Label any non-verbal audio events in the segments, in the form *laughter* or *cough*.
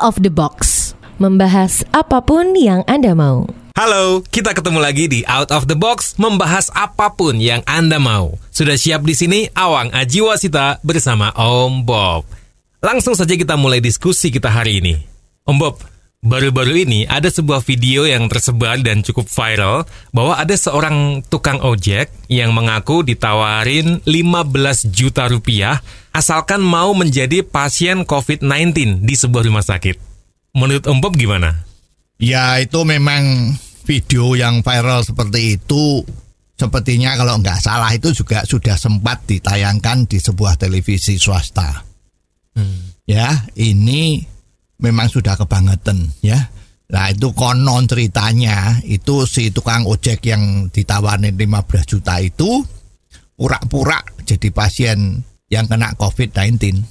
of the box. Membahas apa pun yang Anda mau. Halo, kita ketemu lagi di Out of the Box membahas apa pun yang Anda mau. Sudah siap di sini Awang Ajiwasita bersama Om Bob. Langsung saja kita mulai diskusi kita hari ini. Om Bob, baru-baru ini ada sebuah video yang tersebar dan cukup viral bahwa ada seorang tukang ojek yang mengaku ditawarin 15 juta rupiah asalkan mau menjadi pasien COVID-19 di sebuah rumah sakit. Menurut Bob gimana? Ya itu memang video yang viral seperti itu sepertinya kalau nggak salah itu juga sudah sempat ditayangkan di sebuah televisi swasta. Hmm. Ya ini memang sudah kebangetan ya. Nah itu konon ceritanya itu si tukang ojek yang ditawarin 15 juta itu pura-pura jadi pasien yang kena COVID-19.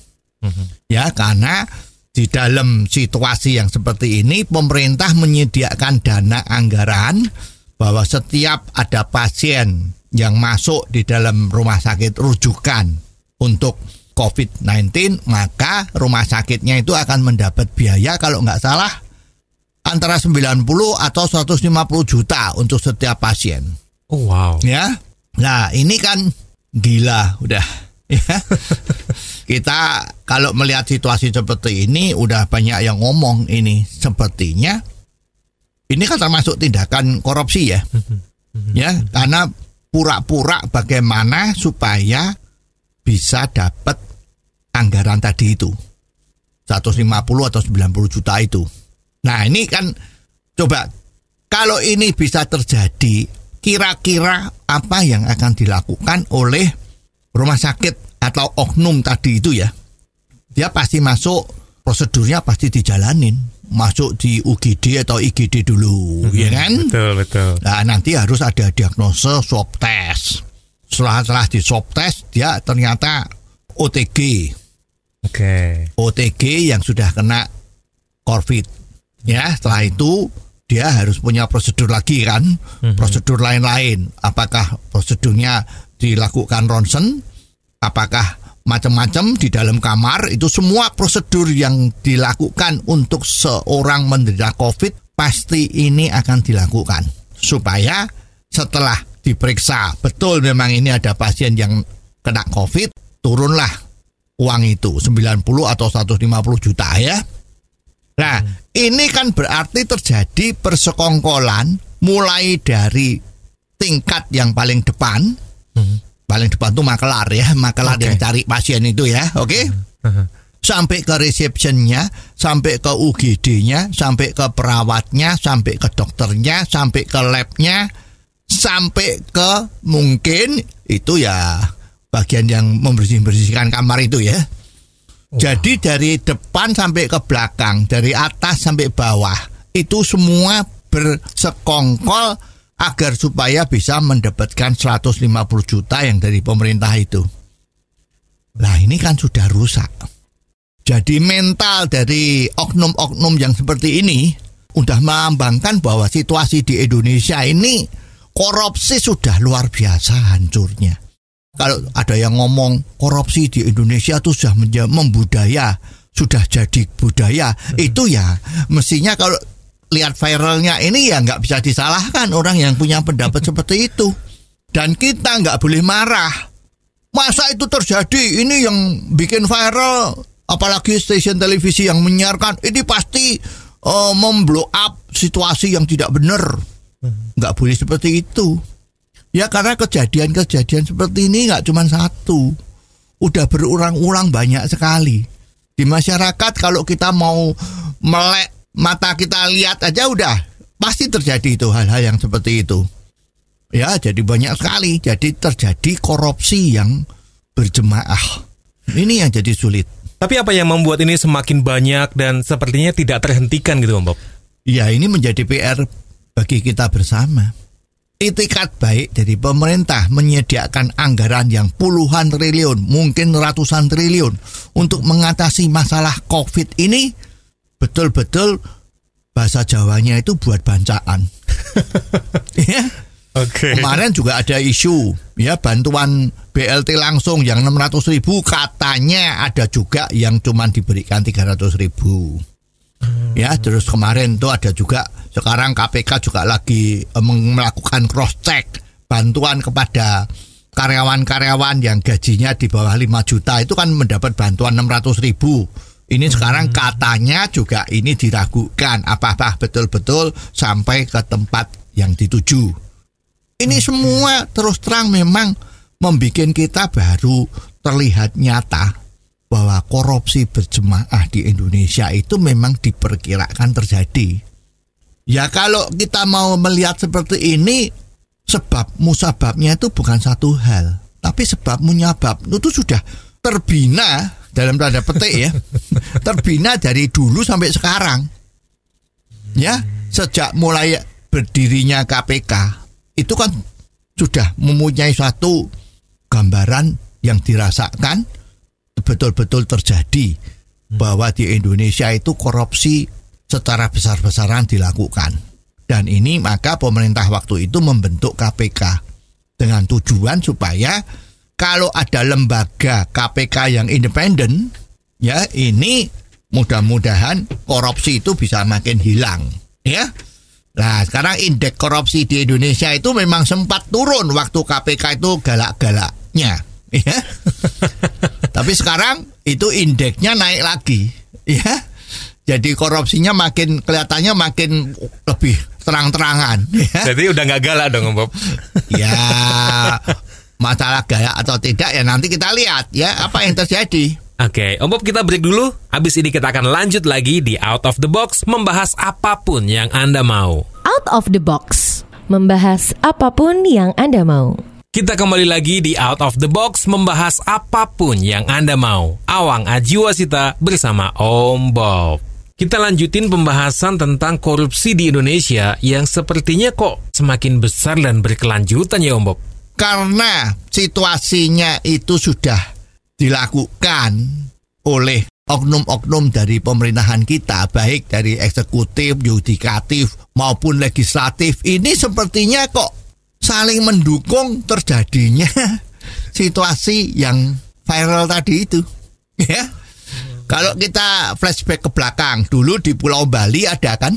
Ya karena di dalam situasi yang seperti ini pemerintah menyediakan dana anggaran bahwa setiap ada pasien yang masuk di dalam rumah sakit rujukan untuk COVID-19 maka rumah sakitnya itu akan mendapat biaya kalau nggak salah antara 90 atau 150 juta untuk setiap pasien Oh wow. ya. Nah, ini kan gila udah *laughs* ya. Kita kalau melihat situasi seperti ini udah banyak yang ngomong ini sepertinya ini kan termasuk tindakan korupsi ya. ya, karena pura-pura bagaimana supaya bisa dapat anggaran tadi itu. 150 atau 90 juta itu. Nah, ini kan coba kalau ini bisa terjadi, kira-kira apa yang akan dilakukan oleh rumah sakit atau oknum tadi itu ya? Dia pasti masuk prosedurnya pasti dijalanin, masuk di UGD atau IGD dulu, ya kan? Betul, betul. Nah, nanti harus ada diagnosa swab test. Setelah setelah di swab test dia ternyata OTG. Oke. OTG yang sudah kena COVID. Ya, setelah itu dia harus punya prosedur lagi kan, prosedur lain-lain. Apakah prosedurnya dilakukan ronsen? Apakah macam-macam di dalam kamar? Itu semua prosedur yang dilakukan untuk seorang menderita COVID pasti ini akan dilakukan supaya setelah diperiksa betul memang ini ada pasien yang kena COVID, turunlah uang itu 90 atau 150 juta ya. Nah, ini kan berarti terjadi persekongkolan mulai dari tingkat yang paling depan. Paling depan tuh makelar ya, makelar Oke. yang cari pasien itu ya, oke? Sampai ke resepsionnya, sampai ke UGD-nya, sampai ke perawatnya, sampai ke dokternya, sampai ke labnya, sampai ke mungkin itu ya bagian yang membersih-bersihkan kamar itu ya. Jadi dari depan sampai ke belakang, dari atas sampai bawah, itu semua bersekongkol agar supaya bisa mendapatkan 150 juta yang dari pemerintah itu. Nah ini kan sudah rusak. Jadi mental dari oknum-oknum yang seperti ini udah melambangkan bahwa situasi di Indonesia ini korupsi sudah luar biasa hancurnya. Kalau ada yang ngomong korupsi di Indonesia itu sudah membudaya, sudah jadi budaya, itu ya mestinya kalau lihat viralnya ini ya nggak bisa disalahkan orang yang punya pendapat *laughs* seperti itu. Dan kita nggak boleh marah. Masa itu terjadi? Ini yang bikin viral, apalagi stasiun televisi yang menyiarkan, ini pasti eh, memblow up situasi yang tidak benar. Nggak boleh seperti itu. Ya karena kejadian-kejadian seperti ini nggak cuma satu, udah berulang-ulang banyak sekali di masyarakat. Kalau kita mau melek mata kita lihat aja udah pasti terjadi itu hal-hal yang seperti itu. Ya jadi banyak sekali. Jadi terjadi korupsi yang berjemaah. Ini yang jadi sulit. Tapi apa yang membuat ini semakin banyak dan sepertinya tidak terhentikan gitu Om Bob? Ya ini menjadi PR bagi kita bersama. Itikat baik dari pemerintah menyediakan anggaran yang puluhan triliun, mungkin ratusan triliun untuk mengatasi masalah COVID ini betul-betul bahasa Jawanya itu buat bancaan. *laughs* ya. Oke. Kemarin juga ada isu ya bantuan BLT langsung yang 600 ribu katanya ada juga yang cuma diberikan 300 ribu. Ya, terus kemarin tuh ada juga sekarang KPK juga lagi eh, melakukan cross check bantuan kepada karyawan-karyawan yang gajinya di bawah 5 juta itu kan mendapat bantuan 600 ribu. Ini sekarang katanya juga ini diragukan apa-apa betul-betul sampai ke tempat yang dituju. Ini semua terus terang memang membuat kita baru terlihat nyata bahwa korupsi berjemaah di Indonesia itu memang diperkirakan terjadi. Ya kalau kita mau melihat seperti ini sebab musababnya itu bukan satu hal, tapi sebab munyabab itu sudah terbina dalam tanda petik ya. *laughs* terbina dari dulu sampai sekarang. Ya, sejak mulai berdirinya KPK itu kan sudah mempunyai suatu gambaran yang dirasakan betul-betul terjadi bahwa di Indonesia itu korupsi secara besar-besaran dilakukan. Dan ini maka pemerintah waktu itu membentuk KPK dengan tujuan supaya kalau ada lembaga KPK yang independen, ya ini mudah-mudahan korupsi itu bisa makin hilang, ya. Nah, sekarang indeks korupsi di Indonesia itu memang sempat turun waktu KPK itu galak-galaknya, ya. *laughs* Tapi sekarang itu indeksnya naik lagi, ya. Jadi korupsinya makin kelihatannya makin lebih terang-terangan, ya. Jadi udah nggak galak dong Om Bob. ya masalah gaya atau tidak ya nanti kita lihat ya apa yang terjadi. Oke, Om Bob kita break dulu. Habis ini kita akan lanjut lagi di Out of the Box membahas apa pun yang Anda mau. Out of the box. Membahas apa pun yang Anda mau. Kita kembali lagi di Out of the Box membahas apa pun yang Anda mau. Awang Ajiwasita bersama Om Bob. Kita lanjutin pembahasan tentang korupsi di Indonesia yang sepertinya kok semakin besar dan berkelanjutan ya Om Bob. Karena situasinya itu sudah dilakukan oleh oknum-oknum dari pemerintahan kita baik dari eksekutif, yudikatif maupun legislatif ini sepertinya kok saling mendukung terjadinya *laughs* situasi yang viral tadi itu. *laughs* Ya. Kalau kita flashback ke belakang dulu di Pulau Bali ada kan?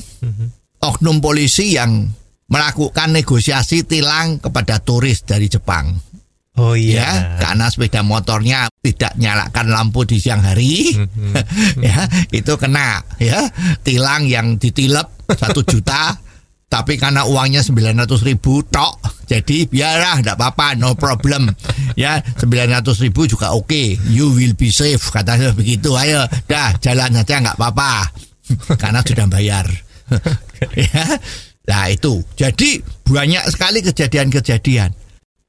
Oknum polisi yang melakukan negosiasi tilang kepada turis dari Jepang. Oh ya karena sepeda motornya tidak nyalakan lampu di siang hari. *laughs* Ya itu kena ya. Tilang yang ditilep satu juta tapi karena uangnya 900 ribu tok. Jadi biarlah tidak apa-apa no problem. Ya 900 ribu juga oke. Okay. you will be safe katanya begitu. Ayo dah jalan saja nggak apa-apa. *laughs* Karena sudah bayar. *laughs* Ya nah itu. Jadi banyak sekali kejadian-kejadian.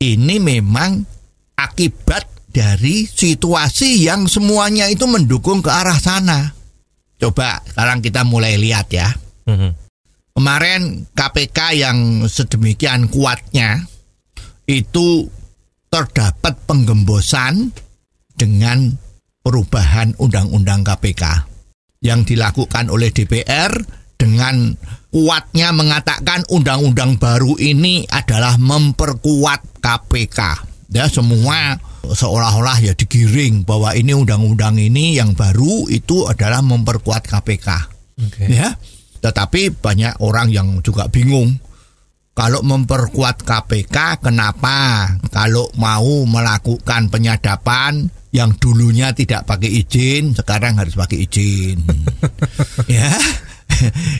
Ini memang akibat dari situasi yang semuanya itu mendukung ke arah sana. Coba sekarang kita mulai lihat ya. Kemarin KPK yang sedemikian kuatnya itu terdapat penggembosan dengan perubahan undang-undang KPK yang dilakukan oleh DPR dengan kuatnya mengatakan undang-undang baru ini adalah memperkuat KPK. Ya semua seolah-olah ya digiring bahwa ini undang-undang ini yang baru itu adalah memperkuat KPK. Oke. Ya. Tetapi banyak orang yang juga bingung. Kalau memperkuat KPK, kenapa kalau mau melakukan penyadapan yang dulunya tidak pakai izin, sekarang harus pakai izin. *laughs* ya.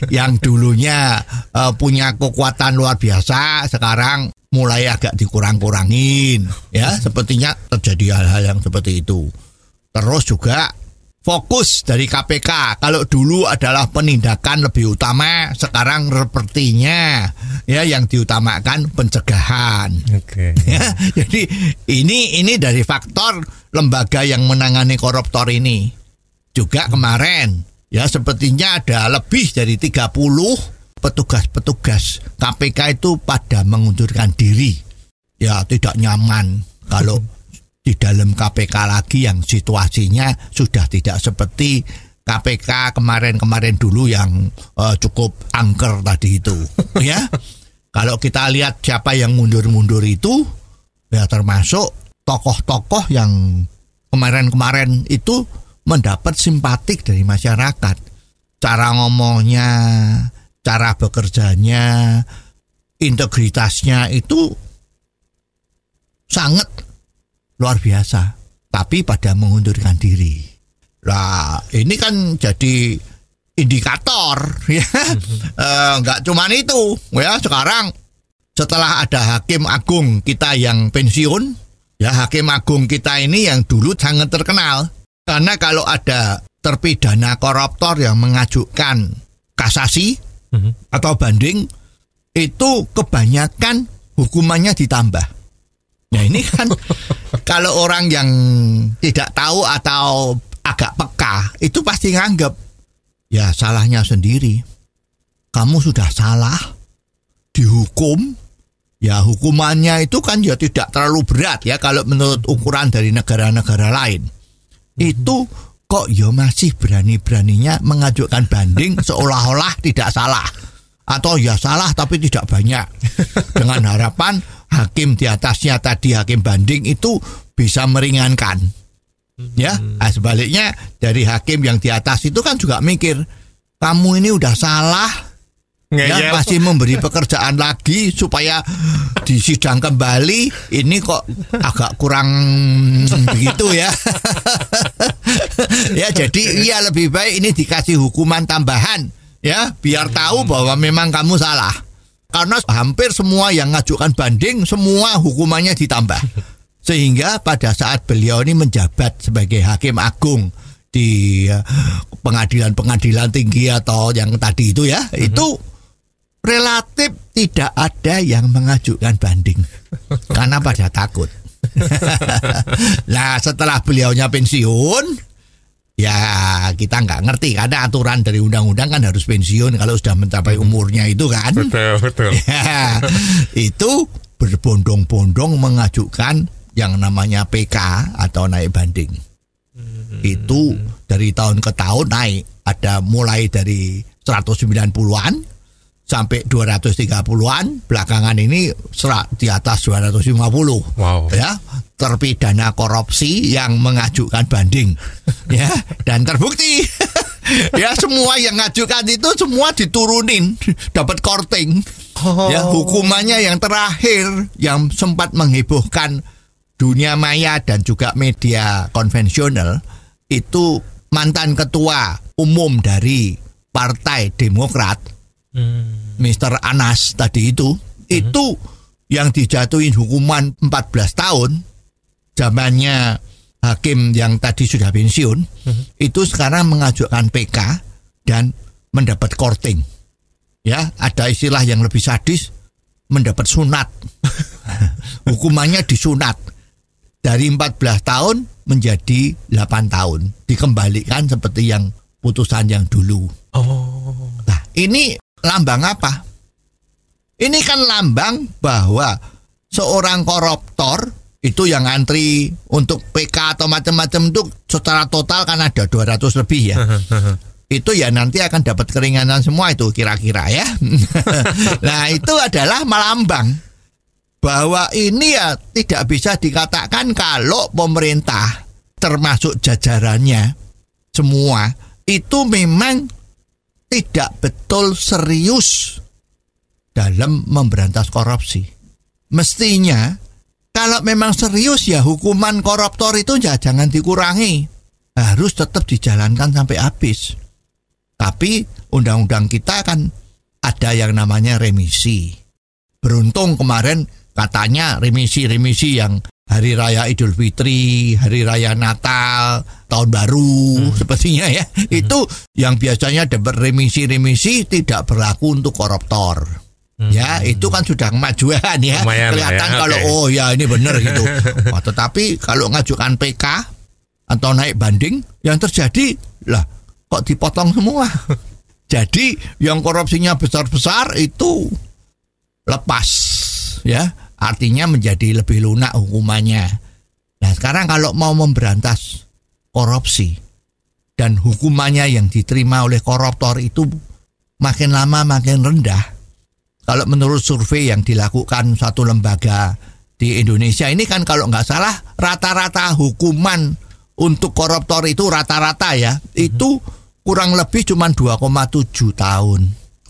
yang dulunya uh, punya kekuatan luar biasa, sekarang mulai agak dikurang-kurangin. Ya, sepertinya terjadi hal-hal yang seperti itu. Terus juga fokus dari KPK. Kalau dulu adalah penindakan lebih utama, sekarang sepertinya ya yang diutamakan pencegahan. Oke. *laughs* Ya, jadi ini ini dari faktor lembaga yang menangani koruptor ini. Juga kemarin ya sepertinya ada lebih dari 30 petugas-petugas KPK itu pada mengundurkan diri. Ya tidak nyaman kalau *laughs* di dalam KPK lagi yang situasinya sudah tidak seperti KPK kemarin-kemarin dulu yang eh, cukup angker tadi itu *laughs* ya. Kalau kita lihat siapa yang mundur-mundur itu ya termasuk tokoh-tokoh yang kemarin-kemarin itu mendapat simpatik dari masyarakat. Cara ngomongnya, cara bekerjanya, integritasnya itu sangat luar biasa. Tapi pada mengundurkan diri. Lah, ini kan jadi indikator *laughs* ya. Eh, nggak cuman itu ya sekarang setelah ada hakim agung kita yang pensiun ya hakim agung kita ini yang dulu sangat terkenal karena kalau ada terpidana koruptor yang mengajukan kasasi atau banding itu kebanyakan hukumannya ditambah. Nah ini kan *laughs* kalau orang yang tidak tahu atau agak peka itu pasti nganggap ya salahnya sendiri. Kamu sudah salah, dihukum, ya hukumannya itu kan ya tidak terlalu berat ya kalau menurut ukuran dari negara-negara lain. Itu kok ya masih berani-beraninya mengajukan banding seolah-olah tidak salah. Atau ya salah tapi tidak banyak. *laughs* Dengan harapan hakim di atasnya tadi hakim banding itu bisa meringankan. Ya, nah, sebaliknya dari hakim yang di atas itu kan juga mikir, kamu ini udah salah, ya Ngeyel. masih memberi pekerjaan lagi supaya disidang kembali. Ini kok agak kurang begitu ya. *laughs* ya jadi iya lebih baik ini dikasih hukuman tambahan ya biar tahu bahwa memang kamu salah. Karena hampir semua yang ngajukan banding semua hukumannya ditambah. Sehingga pada saat beliau ini menjabat sebagai hakim agung di eh, pengadilan-pengadilan tinggi atau yang tadi itu ya, itu relatif tidak ada yang mengajukan banding karena pada takut. *laughs* nah setelah beliaunya pensiun, ya kita nggak ngerti karena aturan dari undang-undang kan harus pensiun kalau sudah mencapai umurnya itu kan. Betul, betul. *laughs* Ya, itu berbondong-bondong mengajukan yang namanya PK atau naik banding. Itu dari tahun ke tahun naik. Ada mulai dari 190-an sampai 230-an. Belakangan ini serat di atas 250. Wow. Ya, terpidana korupsi yang mengajukan banding. *laughs* ya, dan terbukti. *laughs* ya semua yang ngajukan itu semua diturunin, dapat korting. Ya, hukumannya yang terakhir yang sempat menghebohkan dunia maya dan juga media konvensional itu mantan ketua umum dari Partai Demokrat Hmm. Mr. Anas tadi itu itu yang dijatuhin hukuman 14 tahun zamannya hakim yang tadi sudah pensiun itu sekarang mengajukan PK dan mendapat korting ya ada istilah yang lebih sadis mendapat sunat *laughs* hukumannya disunat dari 14 tahun menjadi 8 tahun dikembalikan seperti yang putusan yang dulu Oh. Nah, ini lambang apa? Ini kan lambang bahwa seorang koruptor itu yang antri untuk PK atau macam-macam itu secara total kan ada 200 lebih ya. itu ya nanti akan dapat keringanan semua itu kira-kira ya. *laughs* nah, itu adalah melambang bahwa ini ya tidak bisa dikatakan kalau pemerintah termasuk jajarannya semua itu memang tidak betul serius dalam memberantas korupsi. Mestinya kalau memang serius ya hukuman koruptor itu ya jangan dikurangi. Harus tetap dijalankan sampai habis. Tapi undang-undang kita kan ada yang namanya remisi. Beruntung kemarin katanya remisi-remisi yang hari raya Idul Fitri, hari raya Natal, tahun baru sepertinya ya. Itu yang biasanya dapat remisi-remisi tidak berlaku untuk koruptor. Ya, itu kan sudah kemajuan ya. Lumayan lah Kelihatan ya, kalau oke. oh ya ini benar gitu. *laughs* Oh, tetapi kalau ngajukan PK atau naik banding yang terjadi lah kok dipotong semua. *laughs* Jadi yang korupsinya besar-besar itu lepas ya artinya menjadi lebih lunak hukumannya nah sekarang kalau mau memberantas korupsi dan hukumannya yang diterima oleh koruptor itu makin lama makin rendah kalau menurut survei yang dilakukan satu lembaga di Indonesia ini kan kalau nggak salah rata-rata hukuman untuk koruptor itu rata-rata ya itu kurang lebih cuma 2,7 tahun.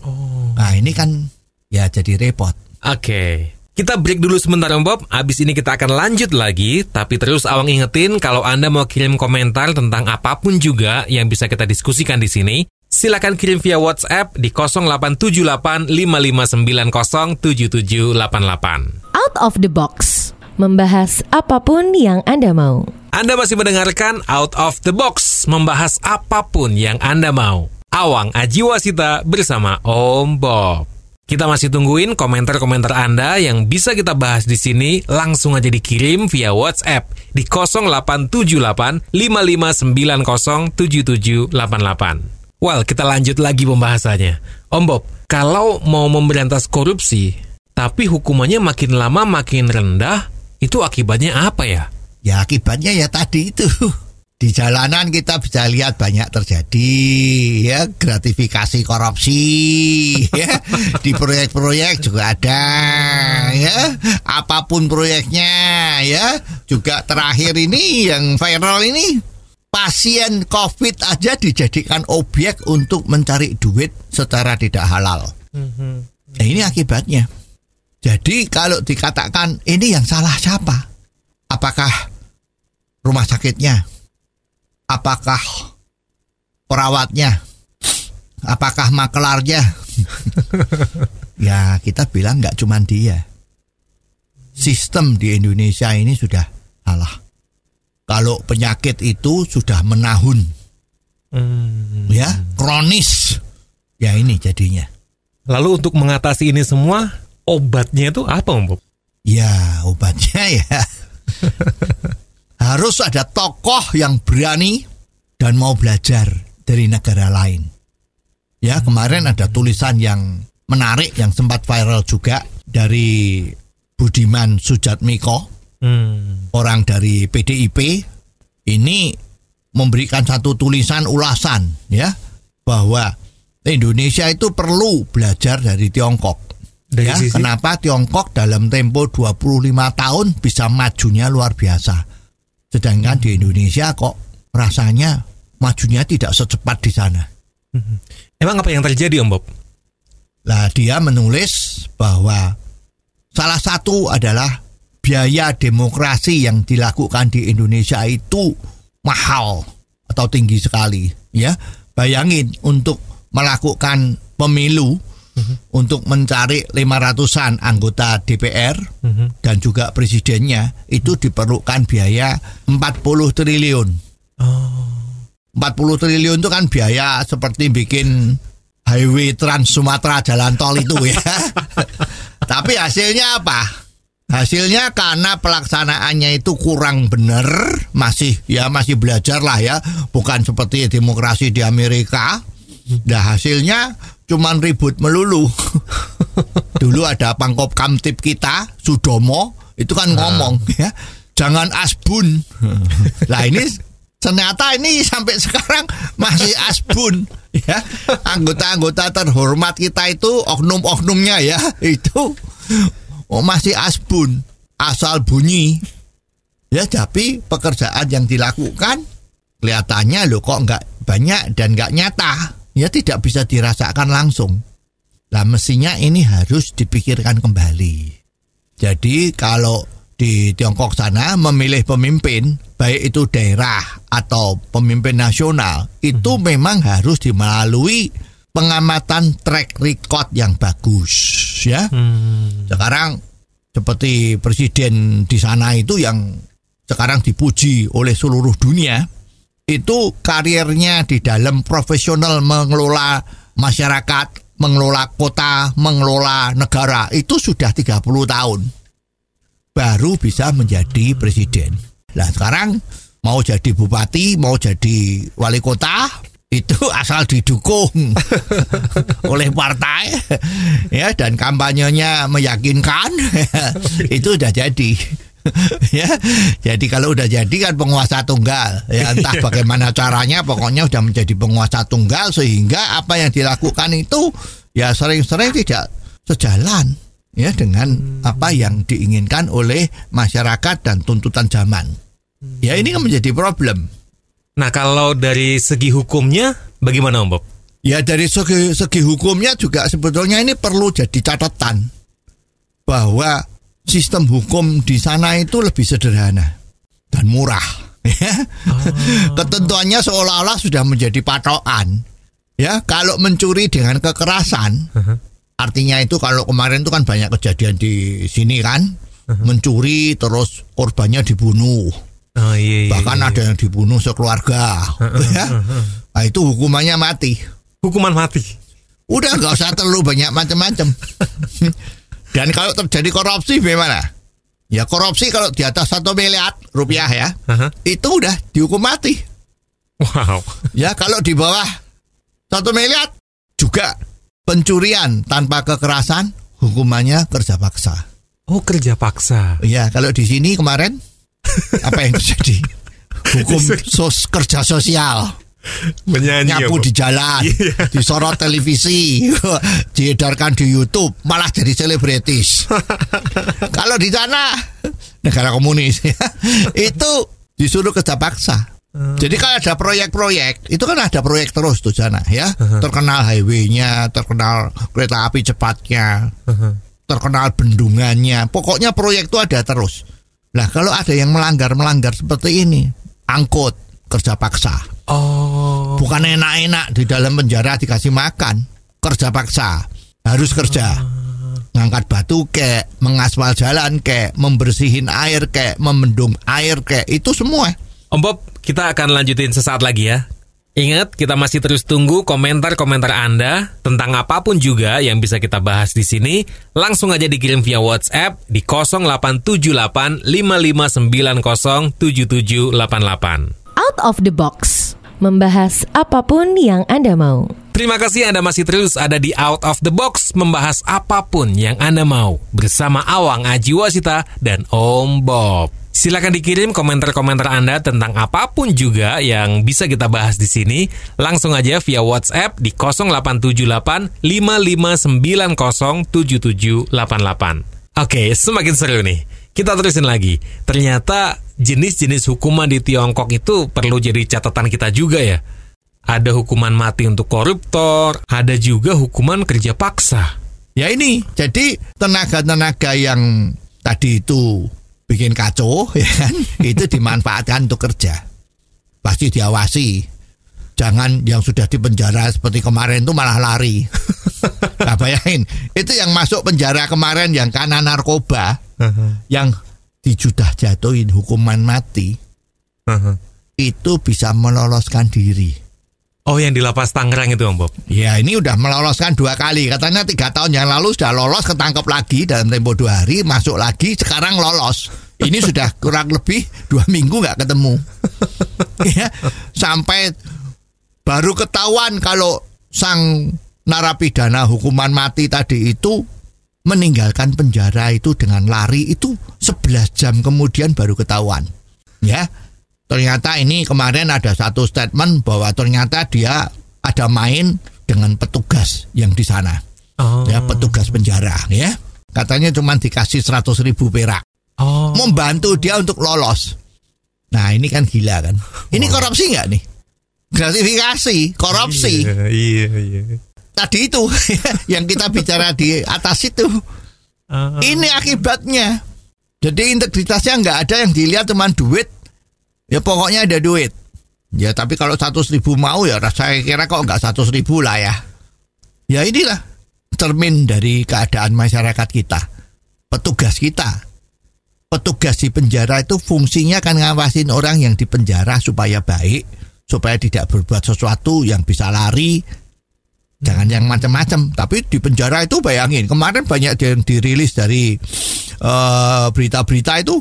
Oh. Nah ini kan ya jadi repot. Oke. Kita break dulu sebentar Om Bob, abis ini kita akan lanjut lagi, tapi terus Awang ingetin kalau Anda mau kirim komentar tentang apa pun juga yang bisa kita diskusikan di sini, silakan kirim via WhatsApp di 087855907788. Out of the box. Membahas apa pun yang Anda mau. Anda masih mendengarkan Out of the Box, membahas apa pun yang Anda mau. Awang Ajiwasita bersama Om Bob. Kita masih tungguin komentar-komentar Anda yang bisa kita bahas di sini. Langsung aja dikirim via WhatsApp di 0878 5590 7788. Well, kita lanjut lagi pembahasannya. Om Bob, kalau mau memberantas korupsi, tapi hukumannya makin lama makin rendah, itu akibatnya apa ya? Ya akibatnya ya tadi itu. *laughs* Di jalanan kita bisa lihat banyak terjadi ya gratifikasi korupsi ya di proyek-proyek juga ada ya apa pun proyeknya ya juga terakhir ini yang viral ini pasien covid aja dijadikan objek untuk mencari duit secara tidak halal. Nah, ini akibatnya. Jadi kalau dikatakan ini yang salah siapa? Apakah rumah sakitnya? Apakah perawatnya, apakah makelarnya? *laughs* ya kita bilang nggak cuma dia. Sistem di Indonesia ini sudah salah. Kalau penyakit itu sudah menahun, Hmm. ya kronis, ya ini jadinya. Lalu untuk mengatasi ini semua, obatnya itu apa Om Bob? Ya obatnya ya *laughs* harus ada tokoh yang berani dan mau belajar dari negara lain. Ya kemarin ada tulisan yang menarik yang sempat viral juga dari Budiman Sujatmiko, Hmm. orang dari PDIP. Ini memberikan satu tulisan ulasan ya bahwa Indonesia itu perlu belajar dari Tiongkok. Dari ya, sisi- kenapa Tiongkok dalam tempo 25 tahun bisa majunya luar biasa. Sedangkan di Indonesia kok rasanya majunya tidak secepat di sana. Emang apa yang terjadi Om Bob? Lah dia menulis bahwa salah satu adalah biaya demokrasi yang dilakukan di Indonesia itu mahal atau tinggi sekali ya. Bayangin untuk melakukan pemilu untuk mencari 500-an anggota DPR dan juga presidennya itu diperlukan biaya 40 triliun. 40 triliun itu kan biaya seperti bikin highway Trans Sumatera jalan tol itu ya. *laughs* Tapi hasilnya apa? Hasilnya karena pelaksanaannya itu kurang benar, masih ya masih belajar lah ya, bukan seperti demokrasi di Amerika. Nah hasilnya cuman ribut melulu. *laughs* Dulu ada pangkop kamtip kita, Sudomo, itu kan ngomong ya, jangan asbun. *laughs* Lah ini ternyata ini sampai sekarang masih asbun ya. Anggota-anggota terhormat kita itu oknum-oknumnya ya, itu oh masih asbun, asal bunyi. Ya, tapi pekerjaan yang dilakukan kelihatannya lo kok nggak banyak dan nggak nyata. Ya tidak bisa dirasakan langsung. Lah mestinya ini harus dipikirkan kembali. Jadi kalau di Tiongkok sana memilih pemimpin baik itu daerah atau pemimpin nasional itu memang harus dimelalui pengamatan track record yang bagus ya. Sekarang seperti presiden di sana itu yang sekarang dipuji oleh seluruh dunia itu karirnya di dalam profesional mengelola masyarakat, mengelola kota, mengelola negara itu sudah 30 tahun. Baru bisa menjadi presiden. Nah sekarang mau jadi bupati, mau jadi wali kota itu *laughs* asal didukung *laughs* oleh partai *laughs* ya dan kampanyenya meyakinkan itu udah jadi *laughs* ya jadi kalau udah jadi kan penguasa tunggal. Ya entah bagaimana caranya pokoknya udah menjadi penguasa tunggal sehingga apa yang dilakukan itu ya sering-sering tidak sejalan ya dengan apa yang diinginkan oleh masyarakat dan tuntutan zaman. Ya ini kan menjadi problem. Nah kalau dari segi hukumnya Bagaimana Om Bob? Ya dari segi, segi hukumnya juga sebetulnya ini perlu jadi catatan bahwa sistem hukum di sana itu lebih sederhana dan murah. *laughs* ya. Ketentuannya seolah-olah sudah menjadi patokan. Ya, kalau mencuri dengan kekerasan, artinya itu kalau kemarin itu kan banyak kejadian di sini kan, mencuri terus korbannya dibunuh. Oh iya, iya Bahkan iya. ada yang dibunuh sekeluarga. *laughs* ya. Nah, itu hukumannya mati. hukuman mati. Udah nggak usah terlalu banyak macam-macam. *laughs* Dan kalau terjadi korupsi bagaimana? Ya korupsi kalau di atas satu miliar rupiah ya, Aha. itu udah dihukum mati. Wow. Ya kalau di bawah satu miliar juga pencurian tanpa kekerasan hukumannya kerja paksa. Oh kerja paksa. Ya kalau di sini kemarin *laughs* apa yang terjadi? Hukum sos kerja sosial. *laughs* Menyanyi ya, nyapu di jalan, *laughs* Iya. disorot televisi, *laughs* diedarkan di YouTube, malah jadi selebritis. Kalau di sana negara komunis itu disuruh kerja paksa. Hmm. Jadi kalau ada proyek-proyek, itu kan ada proyek terus tuh sana ya. Terkenal highway-nya, terkenal kereta api cepatnya, terkenal bendungannya. Pokoknya proyek itu ada terus. Nah kalau ada yang melanggar-melanggar seperti ini, angkut kerja paksa. Oh. Bukan enak-enak di dalam penjara dikasih makan. Kerja paksa. Harus kerja. Ngangkat batu kek, mengaspal jalan kek, membersihin air kek, memendung air kek, itu semua. Om Bob, kita akan lanjutin sesaat lagi ya. Ingat, kita masih terus tunggu komentar-komentar Anda tentang apa pun juga yang bisa kita bahas di sini. Langsung aja dikirim via WhatsApp di 0878 5590 7788. Out of the box. Membahas apa pun yang Anda mau. Terima kasih Anda masih terus ada di Out of the Box membahas apa pun yang Anda mau bersama Awang Ajiwasita dan Om Bob. Silakan dikirim komentar-komentar Anda tentang apa pun juga yang bisa kita bahas di sini. Langsung aja via WhatsApp di 0878 5590 7788. Oke, semakin seru nih. Kita terusin lagi. Ternyata jenis-jenis hukuman di Tiongkok itu perlu jadi catatan kita juga ya. Ada hukuman mati untuk koruptor, ada juga hukuman kerja paksa. Ya ini, jadi tenaga-tenaga yang tadi itu bikin kacau, *laughs* ya kan, itu dimanfaatkan untuk kerja. Pasti diawasi. Jangan yang sudah di penjara seperti kemarin itu malah lari. Nah, bayangin, itu yang masuk penjara kemarin yang karena narkoba, yang dijudah jatuhin hukuman mati, itu bisa meloloskan diri. Oh, yang di lapas Tangerang itu, Om Bob. Ya ini udah meloloskan dua kali. Katanya tiga tahun yang lalu sudah lolos Ketangkep lagi dalam tempo dua hari Masuk lagi sekarang lolos. Ini *laughs* sudah kurang lebih dua minggu nggak ketemu. *laughs* Ya, Sampai baru ketahuan kalau sang narapidana hukuman mati tadi itu meninggalkan penjara itu dengan lari itu 11 jam kemudian baru ketahuan. Ya ternyata ini kemarin ada satu statement bahwa ternyata dia ada main dengan petugas yang di sana. Oh. ya petugas penjara ya. Katanya cuma dikasih 100 ribu perak. Oh. membantu dia untuk lolos. Nah ini kan gila kan. Ini korupsi nggak nih? Gratifikasi korupsi. Iya, iya, iya. Tadi itu *laughs* yang kita bicara di atas itu. Ah. ini akibatnya. Jadi integritasnya nggak ada yang dilihat cuma duit. Ya pokoknya ada duit. Ya tapi kalau satu ribu mau ya saya kira kok nggak satu ribu lah ya. Ya inilah cermin dari keadaan masyarakat kita. Petugas kita. Petugas di penjara itu fungsinya kan ngawasin orang yang di penjara supaya baik supaya tidak berbuat sesuatu yang bisa lari jangan yang macam-macam tapi di penjara itu bayangin kemarin banyak yang dirilis dari eh, berita-berita itu.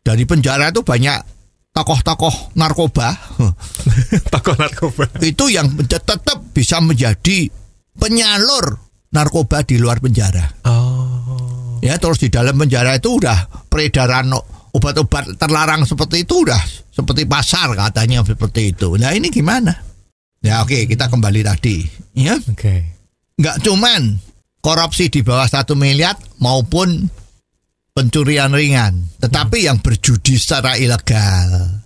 Dari penjara itu banyak tokoh-tokoh narkoba. *laughs* Takut narkoba. itu yang tetap bisa menjadi penyalur narkoba di luar penjara. Oh. ya terus di dalam penjara itu udah peredaran obat-obat terlarang seperti itu udah seperti pasar katanya seperti itu. Nah ini gimana ya oke kita kembali tadi. Ya Oke. nggak cuman korupsi di bawah satu miliar maupun pencurian ringan, tetapi yang berjudi secara ilegal,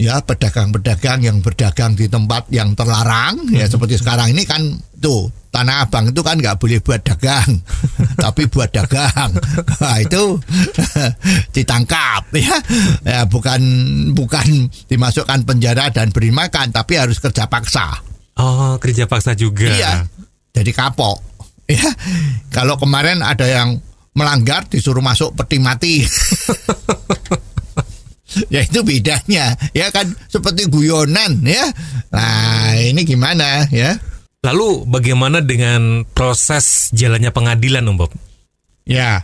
ya pedagang-pedagang yang berdagang di tempat yang terlarang ya seperti sekarang ini kan tuh Tanah Abang itu kan nggak boleh buat dagang, *laughs* tapi buat dagang. Nah, itu *laughs* ditangkap ya. ya, bukan bukan dimasukkan penjara dan beri makan, tapi harus kerja paksa. Oh, kerja paksa juga. Iya, jadi kapok. Ya, kalau kemarin ada yang melanggar disuruh masuk peti mati. *laughs* ya itu bedanya ya kan seperti guyonan ya nah ini gimana ya Lalu bagaimana dengan proses jalannya pengadilan, Om Bob? Ya,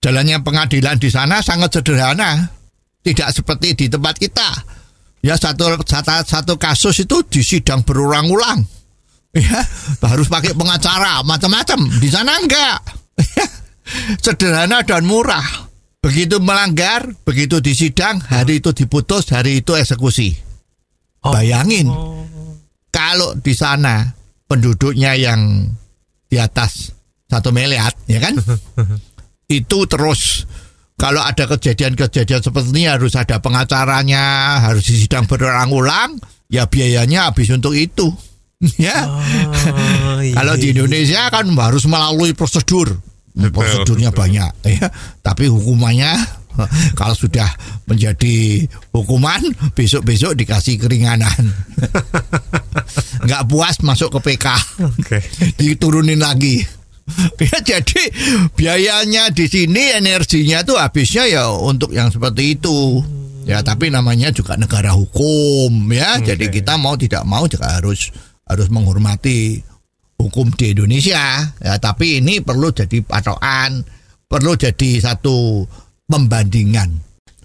jalannya pengadilan di sana sangat sederhana. Tidak seperti di tempat kita. Ya satu satu, satu kasus itu disidang berulang-ulang. Ya, harus pakai pengacara macam-macam. Di sana enggak. *laughs* Sederhana dan murah. Begitu melanggar, begitu disidang, hari itu diputus, hari itu eksekusi. Bayangin, kalau di sana penduduknya yang di atas satu miliar, ya kan? *laughs* itu terus kalau ada kejadian-kejadian seperti ini harus ada pengacaranya, harus disidang berulang-ulang, ya biayanya habis untuk itu. *laughs* ya. Oh, iya, kalau di iya. Indonesia kan harus melalui prosedur. Prosedurnya banyak. *laughs* Ya, tapi hukumannya *laughs* kalau sudah menjadi hukuman besok-besok dikasih keringanan. *laughs* Nggak puas masuk ke PK okay. diturunin lagi. Ya jadi biayanya di sini energinya tuh habisnya ya untuk yang seperti itu. Ya tapi namanya juga negara hukum ya. Okay. jadi kita mau tidak mau juga harus harus menghormati hukum di Indonesia. Ya tapi ini perlu jadi patokan perlu jadi satu pembandingan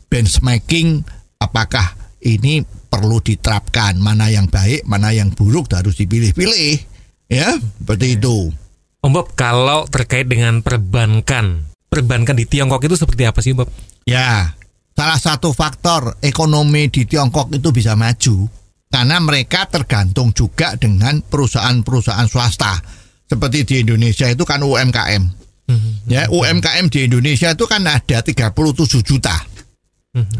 benchmarking apakah ini perlu diterapkan mana yang baik mana yang buruk harus dipilih-pilih. Ya seperti itu. Om Bob kalau terkait dengan perbankan perbankan di Tiongkok itu seperti apa sih Bob? Ya salah satu faktor ekonomi di Tiongkok itu bisa maju karena mereka tergantung juga dengan perusahaan-perusahaan swasta seperti di Indonesia itu kan UMKM Ya, UMKM di Indonesia itu kan ada 37 juta.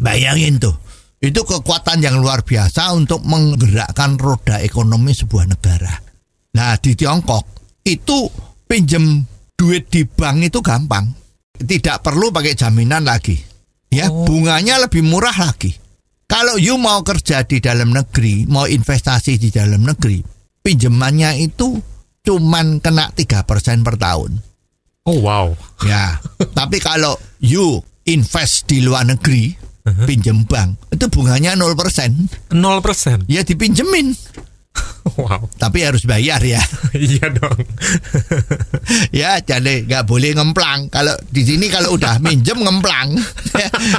Bayangin tuh. Itu kekuatan yang luar biasa untuk menggerakkan roda ekonomi sebuah negara. Nah, di Tiongkok itu pinjem duit di bank itu gampang. Tidak perlu pakai jaminan lagi. Ya, oh. bunganya lebih murah lagi. Kalau you mau kerja di dalam negeri, mau investasi di dalam negeri, pinjamannya itu cuman kena 3% per tahun. Oh wow. Ya, *laughs* tapi kalau you invest di luar negeri, uh-huh. pinjem bank, itu bunganya 0%. 0%? Ya dipinjemin. *laughs* Wow. Tapi harus bayar ya. *laughs* iya dong. *laughs* ya jadi nggak boleh ngemplang. Kalau di sini kalau udah minjem ngemplang,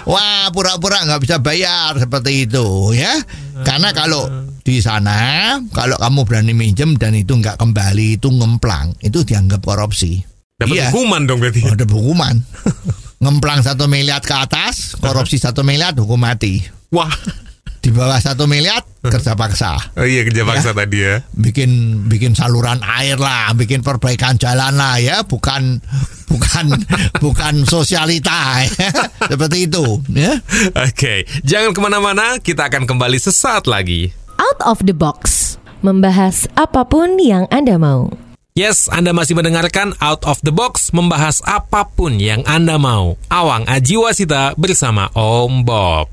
wah pura-pura nggak bisa bayar seperti itu ya. Karena kalau di sana kalau kamu berani minjem dan itu nggak kembali itu ngemplang, itu dianggap korupsi. Dapat iya. hukuman dong berarti. Oh, ada hukuman. Ngemplang satu miliar ke atas, korupsi satu miliar, hukum mati. Wah. Di bawah satu miliar kerja paksa. Oh iya kerja paksa ya. tadi ya. Bikin bikin saluran air lah, bikin perbaikan jalan lah ya, bukan bukan *laughs* bukan sosialita ya. *laughs* seperti itu ya. Oke, okay. jangan ke mana-mana, kita akan kembali sesaat lagi. Out of the box, membahas apa pun yang anda mau. Yes, Anda masih mendengarkan Out of the Box membahas apa pun yang Anda mau. Awang Ajiwasita bersama Om Bob.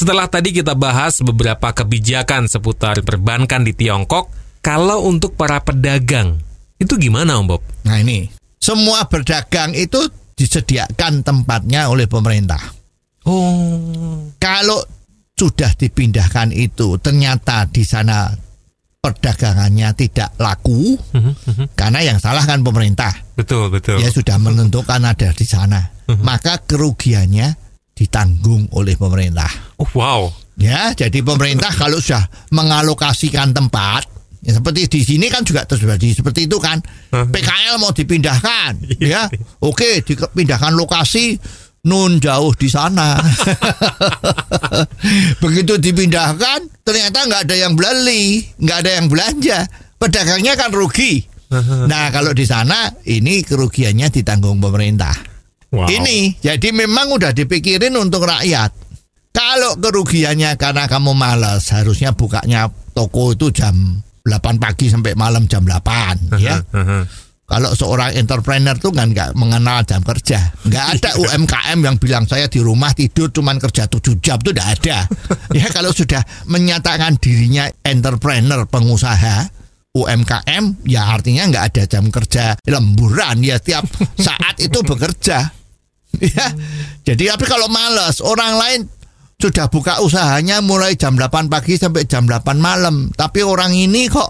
Setelah tadi kita bahas beberapa kebijakan seputar perbankan di Tiongkok, kalau untuk para pedagang, itu gimana Om Bob? Nah ini, semua berdagang itu disediakan tempatnya oleh pemerintah. Oh. Kalau sudah dipindahkan itu, ternyata di sana perdagangannya tidak laku uh-huh, uh-huh. karena yang salah kan pemerintah. Betul, betul. Ya sudah menentukan ada di sana. Uh-huh. Maka kerugiannya ditanggung oleh pemerintah. Oh, wow. Ya, jadi pemerintah kalau sudah mengalokasikan tempat Ya, seperti di sini kan juga terjadi seperti itu kan. PKL mau dipindahkan, *laughs* iya. ya. Oke, dipindahkan lokasi nun jauh di sana. *laughs* Begitu dipindahkan, ternyata nggak ada yang beli, nggak ada yang belanja. Pedagangnya kan rugi. Nah kalau di sana ini kerugiannya ditanggung pemerintah. Wow. Ini jadi memang udah dipikirin untuk rakyat. Kalau kerugiannya karena kamu malas, harusnya bukanya toko itu jam 8 pagi sampai malam jam 8 ya. Kalau seorang entrepreneur tuh kan nggak mengenal jam kerja, nggak ada UMKM yang bilang saya di rumah tidur cuman kerja 7 jam tuh tidak ada. *laughs* Ya kalau sudah menyatakan dirinya entrepreneur pengusaha UMKM ya artinya nggak ada jam kerja lemburan ya tiap saat itu bekerja. Ya, jadi tapi kalau malas orang lain sudah buka usahanya mulai jam 8 pagi sampai jam 8 malam, tapi orang ini kok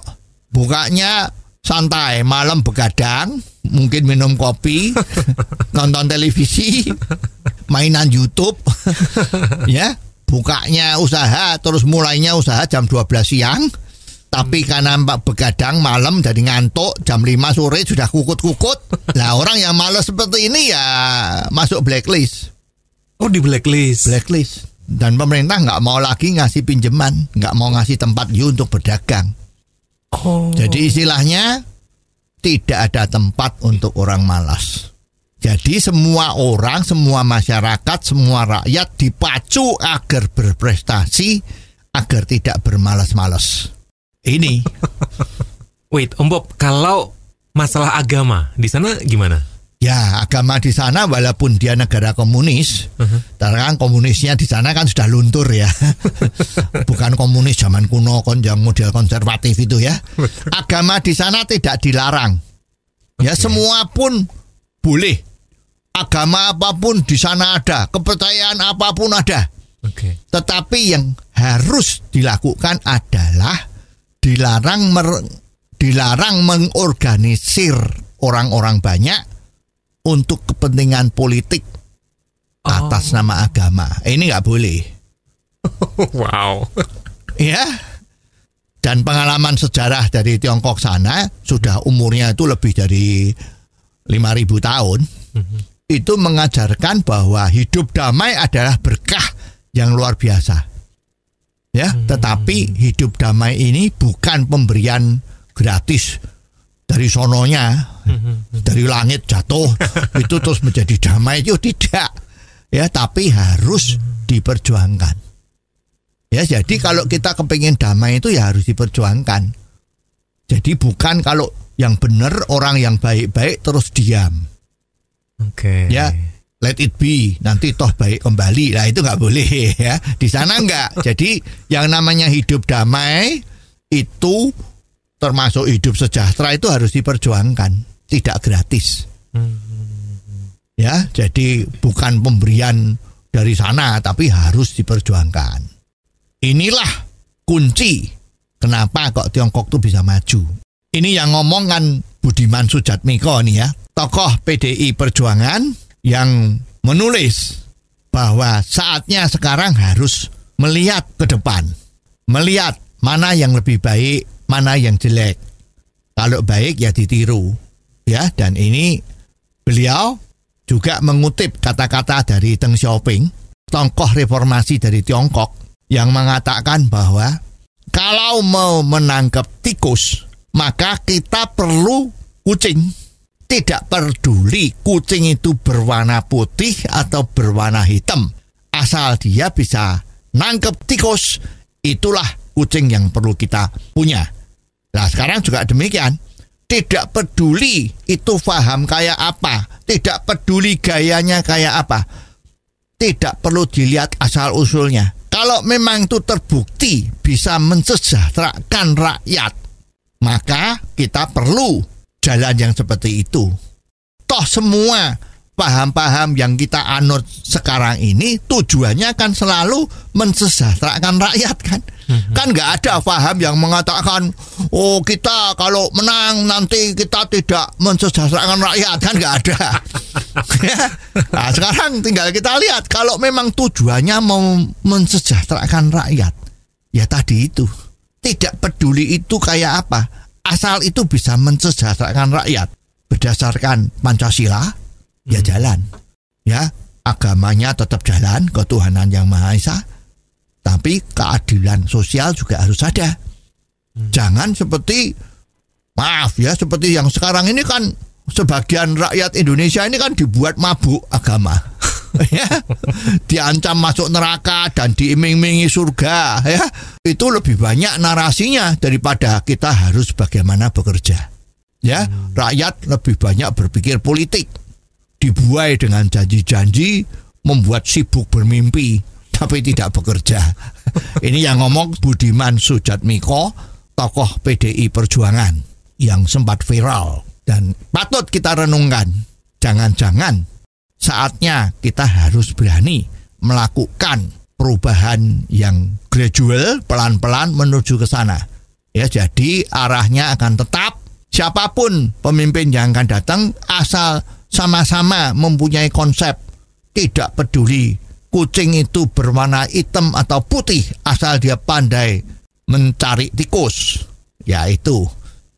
bukanya santai, malam begadang, mungkin minum kopi, *laughs* nonton televisi, mainan YouTube, *laughs* ya, bukanya usaha, terus mulainya usaha jam 12 siang, tapi karena mbak begadang malam jadi ngantuk jam 5 sore sudah kukut-kukut. *laughs* Nah orang yang malas seperti ini ya masuk blacklist. Oh di blacklist. Blacklist. Dan pemerintah nggak mau lagi ngasih pinjaman, nggak mau ngasih tempat you untuk berdagang. Oh. Jadi istilahnya tidak ada tempat untuk orang malas. Jadi semua orang, semua masyarakat, semua rakyat dipacu agar berprestasi, agar tidak bermalas-malas. Ini Wait, Om Bob, kalau masalah agama di sana gimana? ya agama di sana walaupun dia negara komunis, karena kan komunisnya di sana kan sudah luntur ya. *laughs* Bukan komunis zaman kuno kon yang model konservatif itu ya. Agama di sana tidak dilarang. Ya semua pun boleh. Agama apa pun di sana ada, kepercayaan apa pun ada. Oke. Tetapi yang harus dilakukan adalah dilarang mer- dilarang mengorganisir orang-orang banyak untuk kepentingan politik atas nama agama. Ini nggak boleh, *laughs* wow. ya. Dan pengalaman sejarah dari Tiongkok sana sudah umurnya itu lebih dari 5000 tahun. Itu mengajarkan bahwa hidup damai adalah berkah yang luar biasa. Ya, tetapi hidup damai ini bukan pemberian gratis dari sononya, dari langit jatuh *laughs* itu terus menjadi damai itu tidak. Ya, tapi harus diperjuangkan. Ya, jadi kalau kita kepingin damai itu ya harus diperjuangkan. Jadi bukan kalau yang benar orang yang baik-baik terus diam. Oke. Ya, let it be. Nanti toh baik kembali. Nah, itu nggak boleh *laughs* ya. Di sana nggak. *laughs* Jadi yang namanya hidup damai itu termasuk hidup sejahtera itu harus diperjuangkan, tidak gratis. Ya, jadi bukan pemberian dari sana tapi harus diperjuangkan. Inilah kunci kenapa kok Tiongkok tuh bisa maju. Ini yang ngomong kan Budiman Sujatmiko nih ya, tokoh PDI Perjuangan yang menulis bahwa saatnya sekarang harus melihat ke depan. Melihat mana yang lebih baik, mana yang jelek. Kalau baik ya ditiru. Ya, dan ini beliau juga mengutip kata-kata dari Deng Xiaoping, tokoh reformasi dari Tiongkok yang mengatakan bahwa kalau mau menangkap tikus, maka kita perlu kucing. Tidak peduli kucing itu berwarna putih atau berwarna hitam. Asal dia bisa nangkep tikus, itulah kucing yang perlu kita punya. Nah sekarang juga demikian. Tidak peduli itu paham kayak apa. Tidak peduli gayanya kayak apa. Tidak perlu dilihat asal usulnya. Kalau memang itu terbukti bisa mensejahterakan rakyat, maka kita perlu jalan yang seperti itu. Toh semua paham-paham yang kita anut sekarang ini tujuannya kan selalu mensejahterakan rakyat kan. Kan nggak ada paham yang mengatakan oh kita kalau menang nanti kita tidak mensejahterakan rakyat kan nggak ada. *laughs* Ya. nah, sekarang tinggal kita lihat kalau memang tujuannya mau mensejahterakan rakyat ya tadi itu tidak peduli itu kayak apa asal itu bisa mensejahterakan rakyat berdasarkan Pancasila ya jalan. Ya agamanya tetap jalan ketuhanan yang maha esa. Tapi keadilan sosial juga harus ada. Jangan seperti maaf ya seperti yang sekarang ini kan sebagian rakyat Indonesia ini kan dibuat mabuk agama *laughs* ya. Diancam masuk neraka dan diiming-imingi surga ya. Itu lebih banyak narasinya daripada kita harus bagaimana bekerja ya. Rakyat lebih banyak berpikir politik dibuai dengan janji-janji membuat sibuk bermimpi tapi tidak bekerja. *laughs* Ini yang ngomong Budiman Sujatmiko tokoh PDI Perjuangan yang sempat viral. Dan patut kita renungkan jangan-jangan saatnya kita harus berani melakukan perubahan yang gradual pelan-pelan menuju ke sana. Ya jadi arahnya akan tetap siapa pun pemimpin yang akan datang asal sama-sama mempunyai konsep. Tidak peduli kucing itu berwarna hitam atau putih asal dia pandai mencari tikus. Ya itu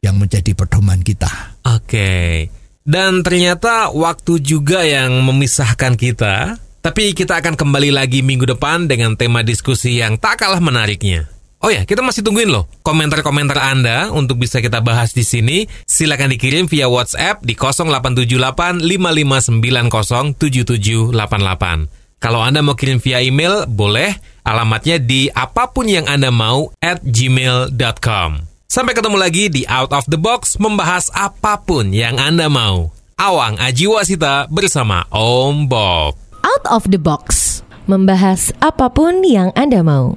yang menjadi pedoman kita. Oke. Dan ternyata waktu juga yang memisahkan kita. Tapi kita akan kembali lagi minggu depan dengan tema diskusi yang tak kalah menariknya. Oh ya, kita masih tungguin loh komentar-komentar Anda untuk bisa kita bahas di sini. Silakan dikirim via WhatsApp di 0878 5590 7788. Kalau Anda mau kirim via email, boleh. Alamatnya di apa pun yang Anda mau at gmail.com. Sampai ketemu lagi di Out of the Box membahas apa pun yang Anda mau. Awang Ajiwasita bersama Om Bob. Out of the box. Membahas apa pun yang Anda mau.